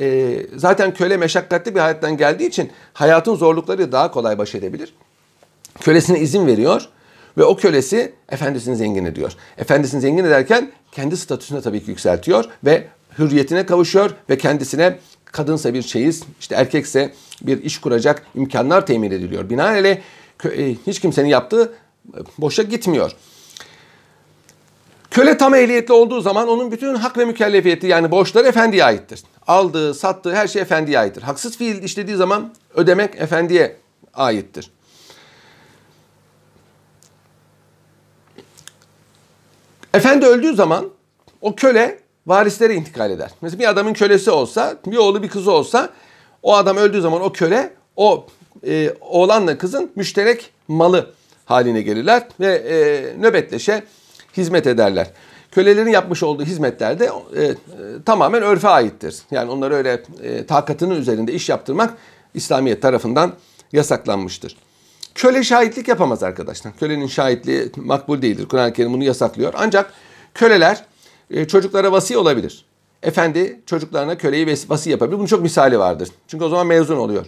E, zaten köle meşakkatli bir hayattan geldiği için hayatın zorlukları daha kolay baş edebilir. Kölesine izin veriyor ve o kölesi efendisini zengin ediyor. Efendisini zengin ederken kendi statüsünü tabii ki yükseltiyor ve hürriyetine kavuşuyor ve kendisine kadınsa bir çeyiz, işte erkekse bir iş kuracak imkanlar temin ediliyor. Binaenaleyh e, hiç kimsenin yaptığı e, boşa gitmiyor. Köle tam ehliyetli olduğu zaman onun bütün hak ve mükellefiyeti yani borçları efendiye aittir. Aldığı, sattığı her şey efendiye aittir. Haksız fiil işlediği zaman ödemek efendiye aittir. Efendi öldüğü zaman o köle varislere intikal eder. Mesela bir adamın kölesi olsa, bir oğlu bir kızı olsa o adam öldüğü zaman o köle o e, oğlanla kızın müşterek malı haline gelirler ve e, nöbetleşe hizmet ederler. Kölelerin yapmış olduğu hizmetler de e, e, tamamen örfe aittir. Yani onları öyle e, takatının üzerinde iş yaptırmak İslamiyet tarafından yasaklanmıştır. Köle şahitlik yapamaz arkadaşlar. Kölenin şahitliği makbul değildir. Kur'an-ı Kerim bunu yasaklıyor. Ancak köleler e, çocuklara vasi olabilir. Efendi çocuklarına köleyi vasi yapabilir. Bunun çok misali vardır. Çünkü o zaman mezun oluyor.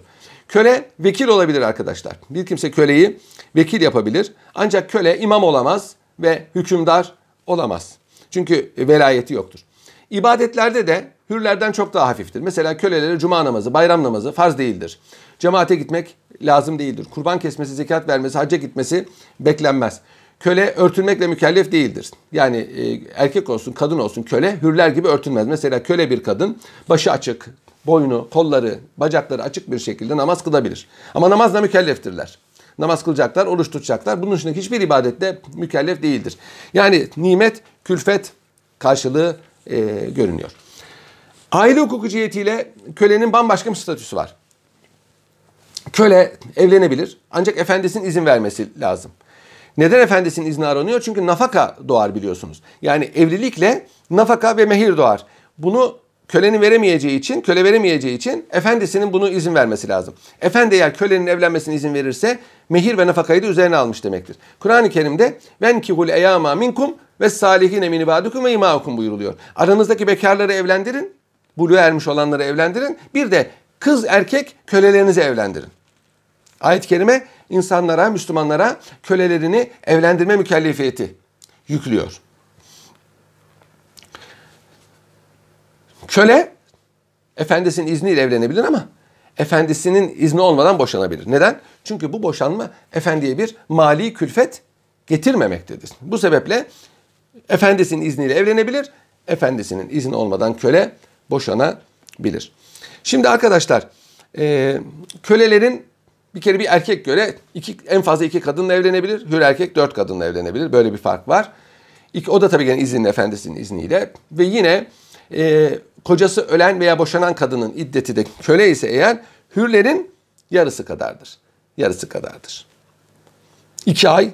Köle vekil olabilir arkadaşlar. Bir kimse köleyi vekil yapabilir. Ancak köle imam olamaz ve hükümdar olamaz. Çünkü velayeti yoktur. İbadetlerde de hürlerden çok daha hafiftir. Mesela kölelere cuma namazı, bayram namazı farz değildir. Cemaate gitmek lazım değildir. Kurban kesmesi, zekat vermesi, hacca gitmesi beklenmez. köle örtülmekle mükellef değildir. Yani e, erkek olsun kadın olsun köle hürler gibi örtülmez. Mesela köle bir kadın başı açık, boynu, kolları, bacakları açık bir şekilde namaz kılabilir. Ama namazla mükelleftirler. Namaz kılacaklar, oruç tutacaklar. Bunun dışında hiçbir ibadette mükellef değildir. Yani nimet, külfet karşılığı e, görünüyor. Aile hukuku cihetiyle kölenin bambaşka bir statüsü var. Köle evlenebilir ancak efendisinin izin vermesi lazım. Neden efendisinin izni aranıyor? Çünkü nafaka doğar biliyorsunuz. Yani evlilikle nafaka ve mehir doğar. Bunu kölenin veremeyeceği için, köle veremeyeceği için efendisinin bunu izin vermesi lazım. Efendi eğer kölenin evlenmesine izin verirse mehir ve nafakayı da üzerine almış demektir. Kur'an-ı Kerim'de ben kihul eyama minkum ve salihin min ibadukum ve imaukum buyuruluyor. Aranızdaki bekarları evlendirin, buluğa ermiş olanları evlendirin. Bir de kız erkek kölelerinizi evlendirin. Ayet-i kerime insanlara, Müslümanlara kölelerini evlendirme mükellefiyeti yüklüyor. Köle efendisinin izniyle evlenebilir ama efendisinin izni olmadan boşanabilir. Neden? Çünkü bu boşanma efendiye bir mali külfet getirmemektedir. Bu sebeple efendisinin izniyle evlenebilir, efendisinin izni olmadan köle boşanabilir. Şimdi arkadaşlar kölelerin bir kere bir erkek göre iki, en fazla iki kadınla evlenebilir. Hür erkek dört kadınla evlenebilir. Böyle bir fark var. İki, o da tabii gene izinli efendisinin izniyle. Ve yine e, kocası ölen veya boşanan kadının iddeti de köle ise eğer hürlerin yarısı kadardır. Yarısı kadardır. İki ay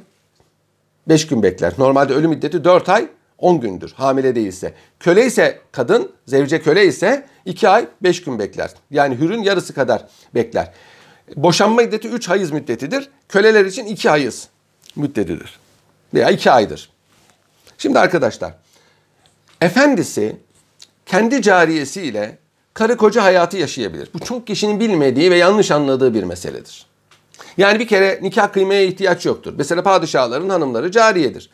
beş gün bekler. Normalde ölüm iddeti dört ay on gündür hamile değilse. Köle ise kadın, zevce köle ise iki ay beş gün bekler. Yani hürün yarısı kadar bekler. Boşanma iddeti 3 hayız müddetidir. Köleler için 2 hayız müddetidir. Veya 2 aydır. Şimdi arkadaşlar, efendisi kendi cariyesiyle karı koca hayatı yaşayabilir. Bu çok kişinin bilmediği ve yanlış anladığı bir meseledir. Yani bir kere nikah kıymaya ihtiyaç yoktur. Mesela padişahların hanımları cariyedir.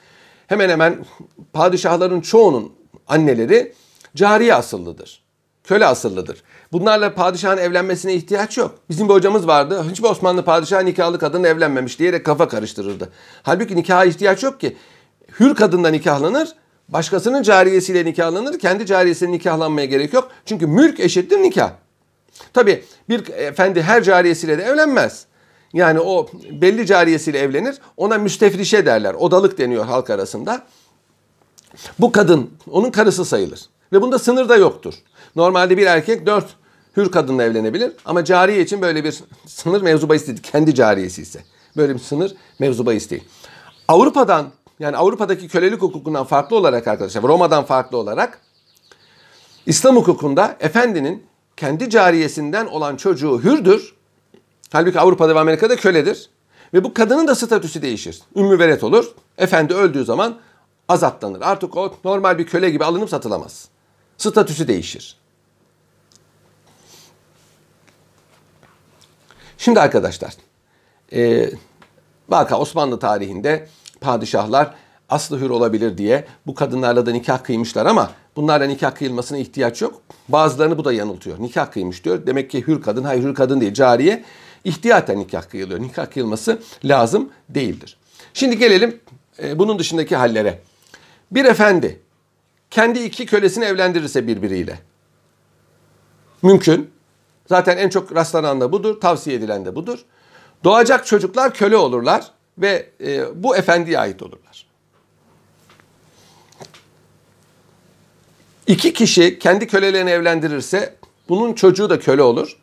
Hemen hemen padişahların çoğunun anneleri cariye asıllıdır. Köle asıllıdır. Bunlarla padişahın evlenmesine ihtiyaç yok. Bizim bir hocamız vardı. Hiçbir Osmanlı padişahı nikahlı kadın evlenmemiş diyerek kafa karıştırırdı. Halbuki nikaha ihtiyaç yok ki. Hür kadınla nikahlanır, başkasının cariyesiyle nikahlanır. Kendi cariyesiyle nikahlanmaya gerek yok. Çünkü mülk eşittir nikah. Tabi bir efendi her cariyesiyle de evlenmez. Yani o belli cariyesiyle evlenir. Ona müstefrişe derler. Odalık deniyor halk arasında. Bu kadın onun karısı sayılır. Ve bunda sınır da yoktur. Normalde bir erkek dört hür kadınla evlenebilir. Ama cariye için böyle bir sınır mevzu bahis değil. Kendi cariyesi ise. Böyle bir sınır mevzu bahis değil. Avrupa'dan yani Avrupa'daki kölelik hukukundan farklı olarak arkadaşlar Roma'dan farklı olarak İslam hukukunda efendinin kendi cariyesinden olan çocuğu hürdür. Halbuki Avrupa'da ve Amerika'da köledir. Ve bu kadının da statüsü değişir. Ümmü veret olur. Efendi öldüğü zaman azatlanır. Artık o normal bir köle gibi alınıp satılamaz. Statüsü değişir. Şimdi arkadaşlar, e, vaka Osmanlı tarihinde padişahlar aslı hür olabilir diye bu kadınlarla da nikah kıymışlar ama bunlarla nikah kıyılmasına ihtiyaç yok. Bazılarını bu da yanıltıyor. Nikah kıymış diyor. Demek ki hür kadın, hayır hür kadın değil cariye. İhtiyaten nikah kıyılıyor. Nikah kıyılması lazım değildir. Şimdi gelelim e, bunun dışındaki hallere. Bir efendi kendi iki kölesini evlendirirse birbiriyle. Mümkün. Zaten en çok rastlanan da budur, tavsiye edilen de budur. Doğacak çocuklar köle olurlar ve e, bu efendiye ait olurlar. İki kişi kendi kölelerini evlendirirse bunun çocuğu da köle olur.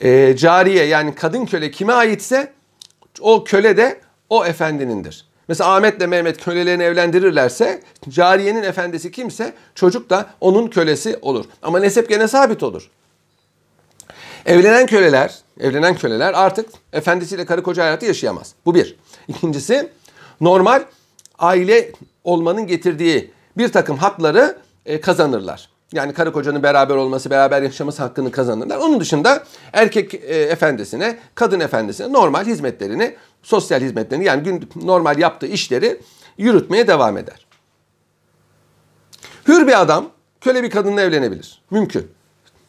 E, cariye yani kadın köle kime aitse o köle de o efendinindir. Mesela Ahmet ile Mehmet kölelerini evlendirirlerse cariyenin efendisi kimse çocuk da onun kölesi olur. Ama nesep gene sabit olur. Evlenen köleler, evlenen köleler artık efendisiyle karı koca hayatı yaşayamaz. Bu bir. İkincisi normal aile olmanın getirdiği bir takım hakları e, kazanırlar. Yani karı kocanın beraber olması, beraber yaşaması hakkını kazanırlar. Onun dışında erkek e, efendisine, kadın efendisine normal hizmetlerini, sosyal hizmetlerini yani gün normal yaptığı işleri yürütmeye devam eder. Hür bir adam köle bir kadınla evlenebilir. Mümkün.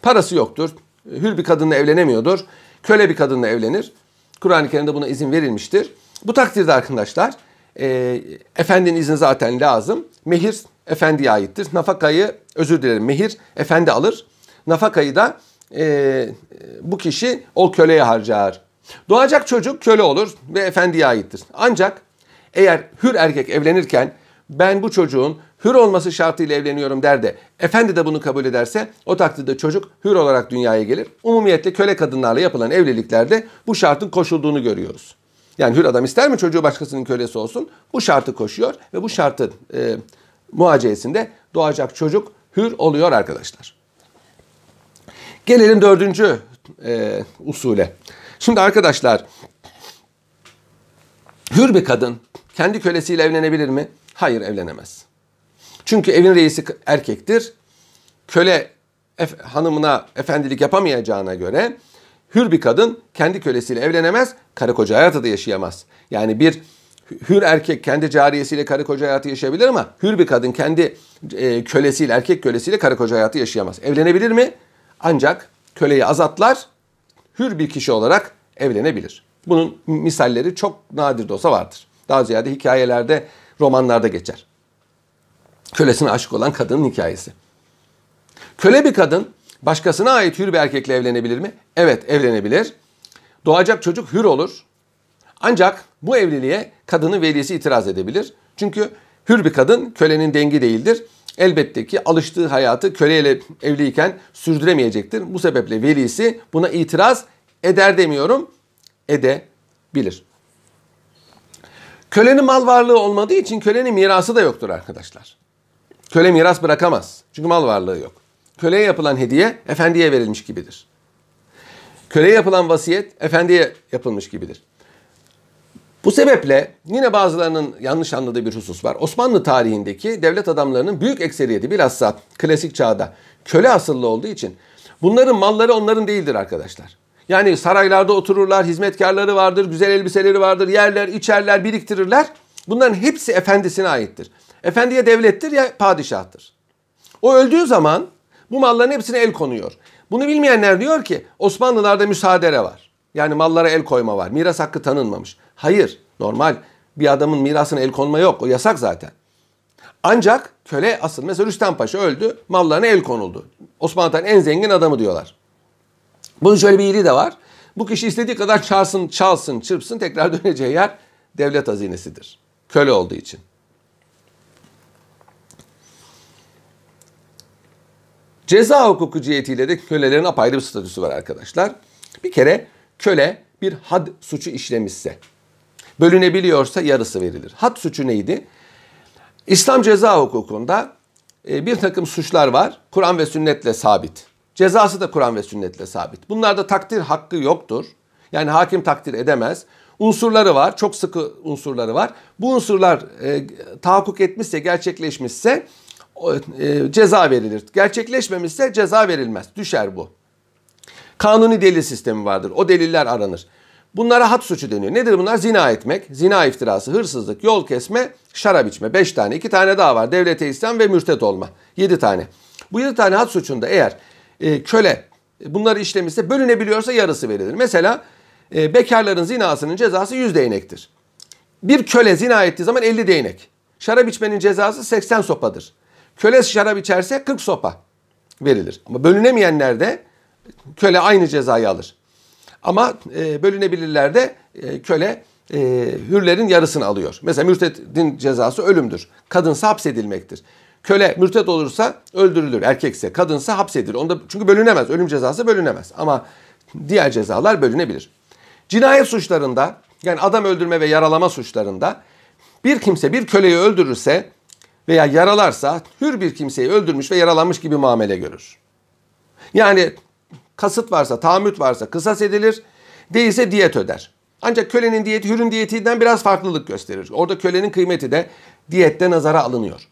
Parası yoktur, hür bir kadınla evlenemiyordur. Köle bir kadınla evlenir. Kur'an-ı Kerim'de buna izin verilmiştir. Bu takdirde arkadaşlar e, efendinin izni zaten lazım. Mehir efendiye aittir. Nafakayı özür dilerim mehir efendi alır. Nafakayı da e, bu kişi o köleye harcar. Doğacak çocuk köle olur ve efendiye aittir. Ancak eğer hür erkek evlenirken ben bu çocuğun hür olması şartıyla evleniyorum der de efendi de bunu kabul ederse o takdirde çocuk hür olarak dünyaya gelir. Umumiyetle köle kadınlarla yapılan evliliklerde bu şartın koşulduğunu görüyoruz. Yani hür adam ister mi çocuğu başkasının kölesi olsun? Bu şartı koşuyor ve bu şartın e, muaciyesinde doğacak çocuk hür oluyor arkadaşlar. Gelelim dördüncü e, usule. Şimdi arkadaşlar hür bir kadın kendi kölesiyle evlenebilir mi? Hayır evlenemez. Çünkü evin reisi erkektir. Köle ef- hanımına efendilik yapamayacağına göre hür bir kadın kendi kölesiyle evlenemez, karı koca hayatı da yaşayamaz. Yani bir hür erkek kendi cariyesiyle karı koca hayatı yaşayabilir ama hür bir kadın kendi e, kölesiyle, erkek kölesiyle karı koca hayatı yaşayamaz. Evlenebilir mi? Ancak köleyi azatlar, hür bir kişi olarak evlenebilir. Bunun misalleri çok nadir de olsa vardır. Daha ziyade hikayelerde, romanlarda geçer. Kölesine aşık olan kadının hikayesi. Köle bir kadın başkasına ait hür bir erkekle evlenebilir mi? Evet evlenebilir. Doğacak çocuk hür olur. Ancak bu evliliğe kadının velisi itiraz edebilir. Çünkü hür bir kadın kölenin dengi değildir. Elbette ki alıştığı hayatı köleyle evliyken sürdüremeyecektir. Bu sebeple velisi buna itiraz eder demiyorum, edebilir. Kölenin mal varlığı olmadığı için kölenin mirası da yoktur arkadaşlar. Köle miras bırakamaz. Çünkü mal varlığı yok. Köleye yapılan hediye efendiye verilmiş gibidir. Köleye yapılan vasiyet efendiye yapılmış gibidir. Bu sebeple yine bazılarının yanlış anladığı bir husus var. Osmanlı tarihindeki devlet adamlarının büyük ekseriyeti bilhassa klasik çağda köle asıllı olduğu için bunların malları onların değildir arkadaşlar. Yani saraylarda otururlar, hizmetkarları vardır, güzel elbiseleri vardır, yerler, içerler, biriktirirler. Bunların hepsi efendisine aittir. Efendiye devlettir ya padişahtır. O öldüğü zaman bu malların hepsine el konuyor. Bunu bilmeyenler diyor ki Osmanlılarda müsaadere var. Yani mallara el koyma var. Miras hakkı tanınmamış. Hayır. Normal bir adamın mirasına el konma yok. O yasak zaten. Ancak köle asıl. Mesela Rüstem Paşa öldü. Mallarına el konuldu. Osmanlı'dan en zengin adamı diyorlar. Bunun şöyle bir iyiliği de var. Bu kişi istediği kadar çalsın, çalsın, çırpsın tekrar döneceği yer devlet hazinesidir. Köle olduğu için. Ceza hukuku cihetiyle de kölelerin apayrı bir statüsü var arkadaşlar. Bir kere köle bir had suçu işlemişse, bölünebiliyorsa yarısı verilir. Had suçu neydi? İslam ceza hukukunda e, bir takım suçlar var. Kur'an ve sünnetle sabit. Cezası da Kur'an ve sünnetle sabit. Bunlarda takdir hakkı yoktur. Yani hakim takdir edemez. Unsurları var, çok sıkı unsurları var. Bu unsurlar e, tahakkuk etmişse, gerçekleşmişse e, ceza verilir. Gerçekleşmemişse ceza verilmez. Düşer bu. Kanuni delil sistemi vardır. O deliller aranır. Bunlara had suçu deniyor. Nedir bunlar? Zina etmek, zina iftirası, hırsızlık, yol kesme, şarap içme. Beş tane. iki tane daha var. Devlete isyan ve mürtet olma. Yedi tane. Bu yedi tane had suçunda eğer e, köle bunları işlemişse bölünebiliyorsa yarısı verilir. Mesela e, bekarların zinasının cezası yüz değnektir. Bir köle zina ettiği zaman 50 değnek. Şarap içmenin cezası 80 sopadır. Köle şarap içerse 40 sopa verilir. Ama bölünemeyenlerde köle aynı cezayı alır. Ama e, bölünebilirlerde e, köle e, hürlerin yarısını alıyor. Mesela mürtedin cezası ölümdür. Kadınsa hapsedilmektir. Köle mürted olursa öldürülür. Erkekse, kadınsa hapsedilir. Onda çünkü bölünemez. Ölüm cezası bölünemez. Ama diğer cezalar bölünebilir. Cinayet suçlarında yani adam öldürme ve yaralama suçlarında bir kimse bir köleyi öldürürse veya yaralarsa hür bir kimseyi öldürmüş ve yaralanmış gibi muamele görür. Yani kasıt varsa, tahammüt varsa kısas edilir, değilse diyet öder. Ancak kölenin diyeti hürün diyetinden biraz farklılık gösterir. Orada kölenin kıymeti de diyette nazara alınıyor.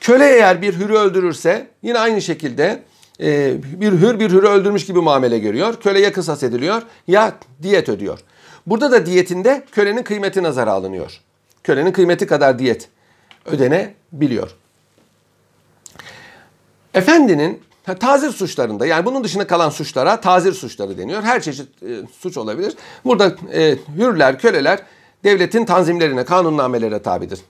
Köle eğer bir hürü öldürürse yine aynı şekilde e, bir hür bir hürü öldürmüş gibi muamele görüyor. Köle ya kısas ediliyor ya diyet ödüyor. Burada da diyetinde kölenin kıymeti nazara alınıyor. Kölenin kıymeti kadar diyet ödenebiliyor. Efendinin tazir suçlarında yani bunun dışında kalan suçlara tazir suçları deniyor. Her çeşit e, suç olabilir. Burada e, hürler, köleler devletin tanzimlerine, kanunnamelere tabidir.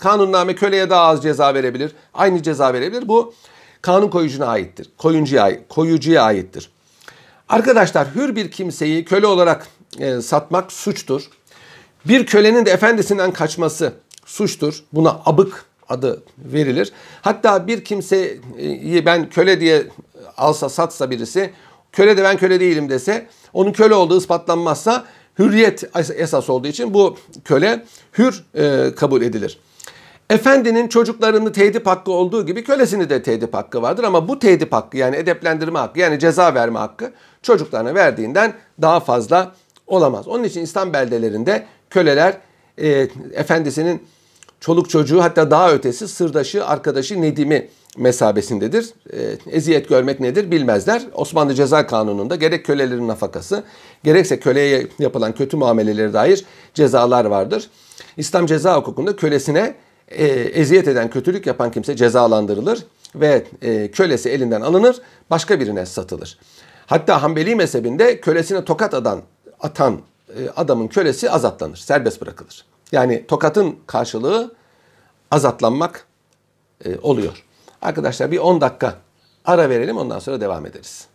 Kanunname köleye daha az ceza verebilir, aynı ceza verebilir. Bu kanun koyucuna aittir, koyuncuya, koyucuya aittir. Arkadaşlar hür bir kimseyi köle olarak e, satmak suçtur. Bir kölenin de efendisinden kaçması suçtur. Buna abık adı verilir. Hatta bir kimseyi ben köle diye alsa satsa birisi köle de ben köle değilim dese onun köle olduğu ispatlanmazsa hürriyet esas olduğu için bu köle hür e, kabul edilir. Efendinin çocuklarını tedip hakkı olduğu gibi kölesini de tedip hakkı vardır ama bu tedip hakkı yani edeplendirme hakkı yani ceza verme hakkı çocuklarına verdiğinden daha fazla olamaz. Onun için İslam beldelerinde köleler e, efendisinin çoluk çocuğu hatta daha ötesi sırdaşı, arkadaşı, nedimi mesabesindedir. E, eziyet görmek nedir bilmezler. Osmanlı Ceza Kanunu'nda gerek kölelerin nafakası gerekse köleye yapılan kötü muameleleri dair cezalar vardır. İslam ceza hukukunda kölesine e, eziyet eden, kötülük yapan kimse cezalandırılır ve e, kölesi elinden alınır, başka birine satılır. Hatta Hanbeli mezhebinde kölesine tokat atan, atan e, adamın kölesi azatlanır, serbest bırakılır. Yani tokatın karşılığı azatlanmak e, oluyor. Arkadaşlar bir 10 dakika ara verelim ondan sonra devam ederiz.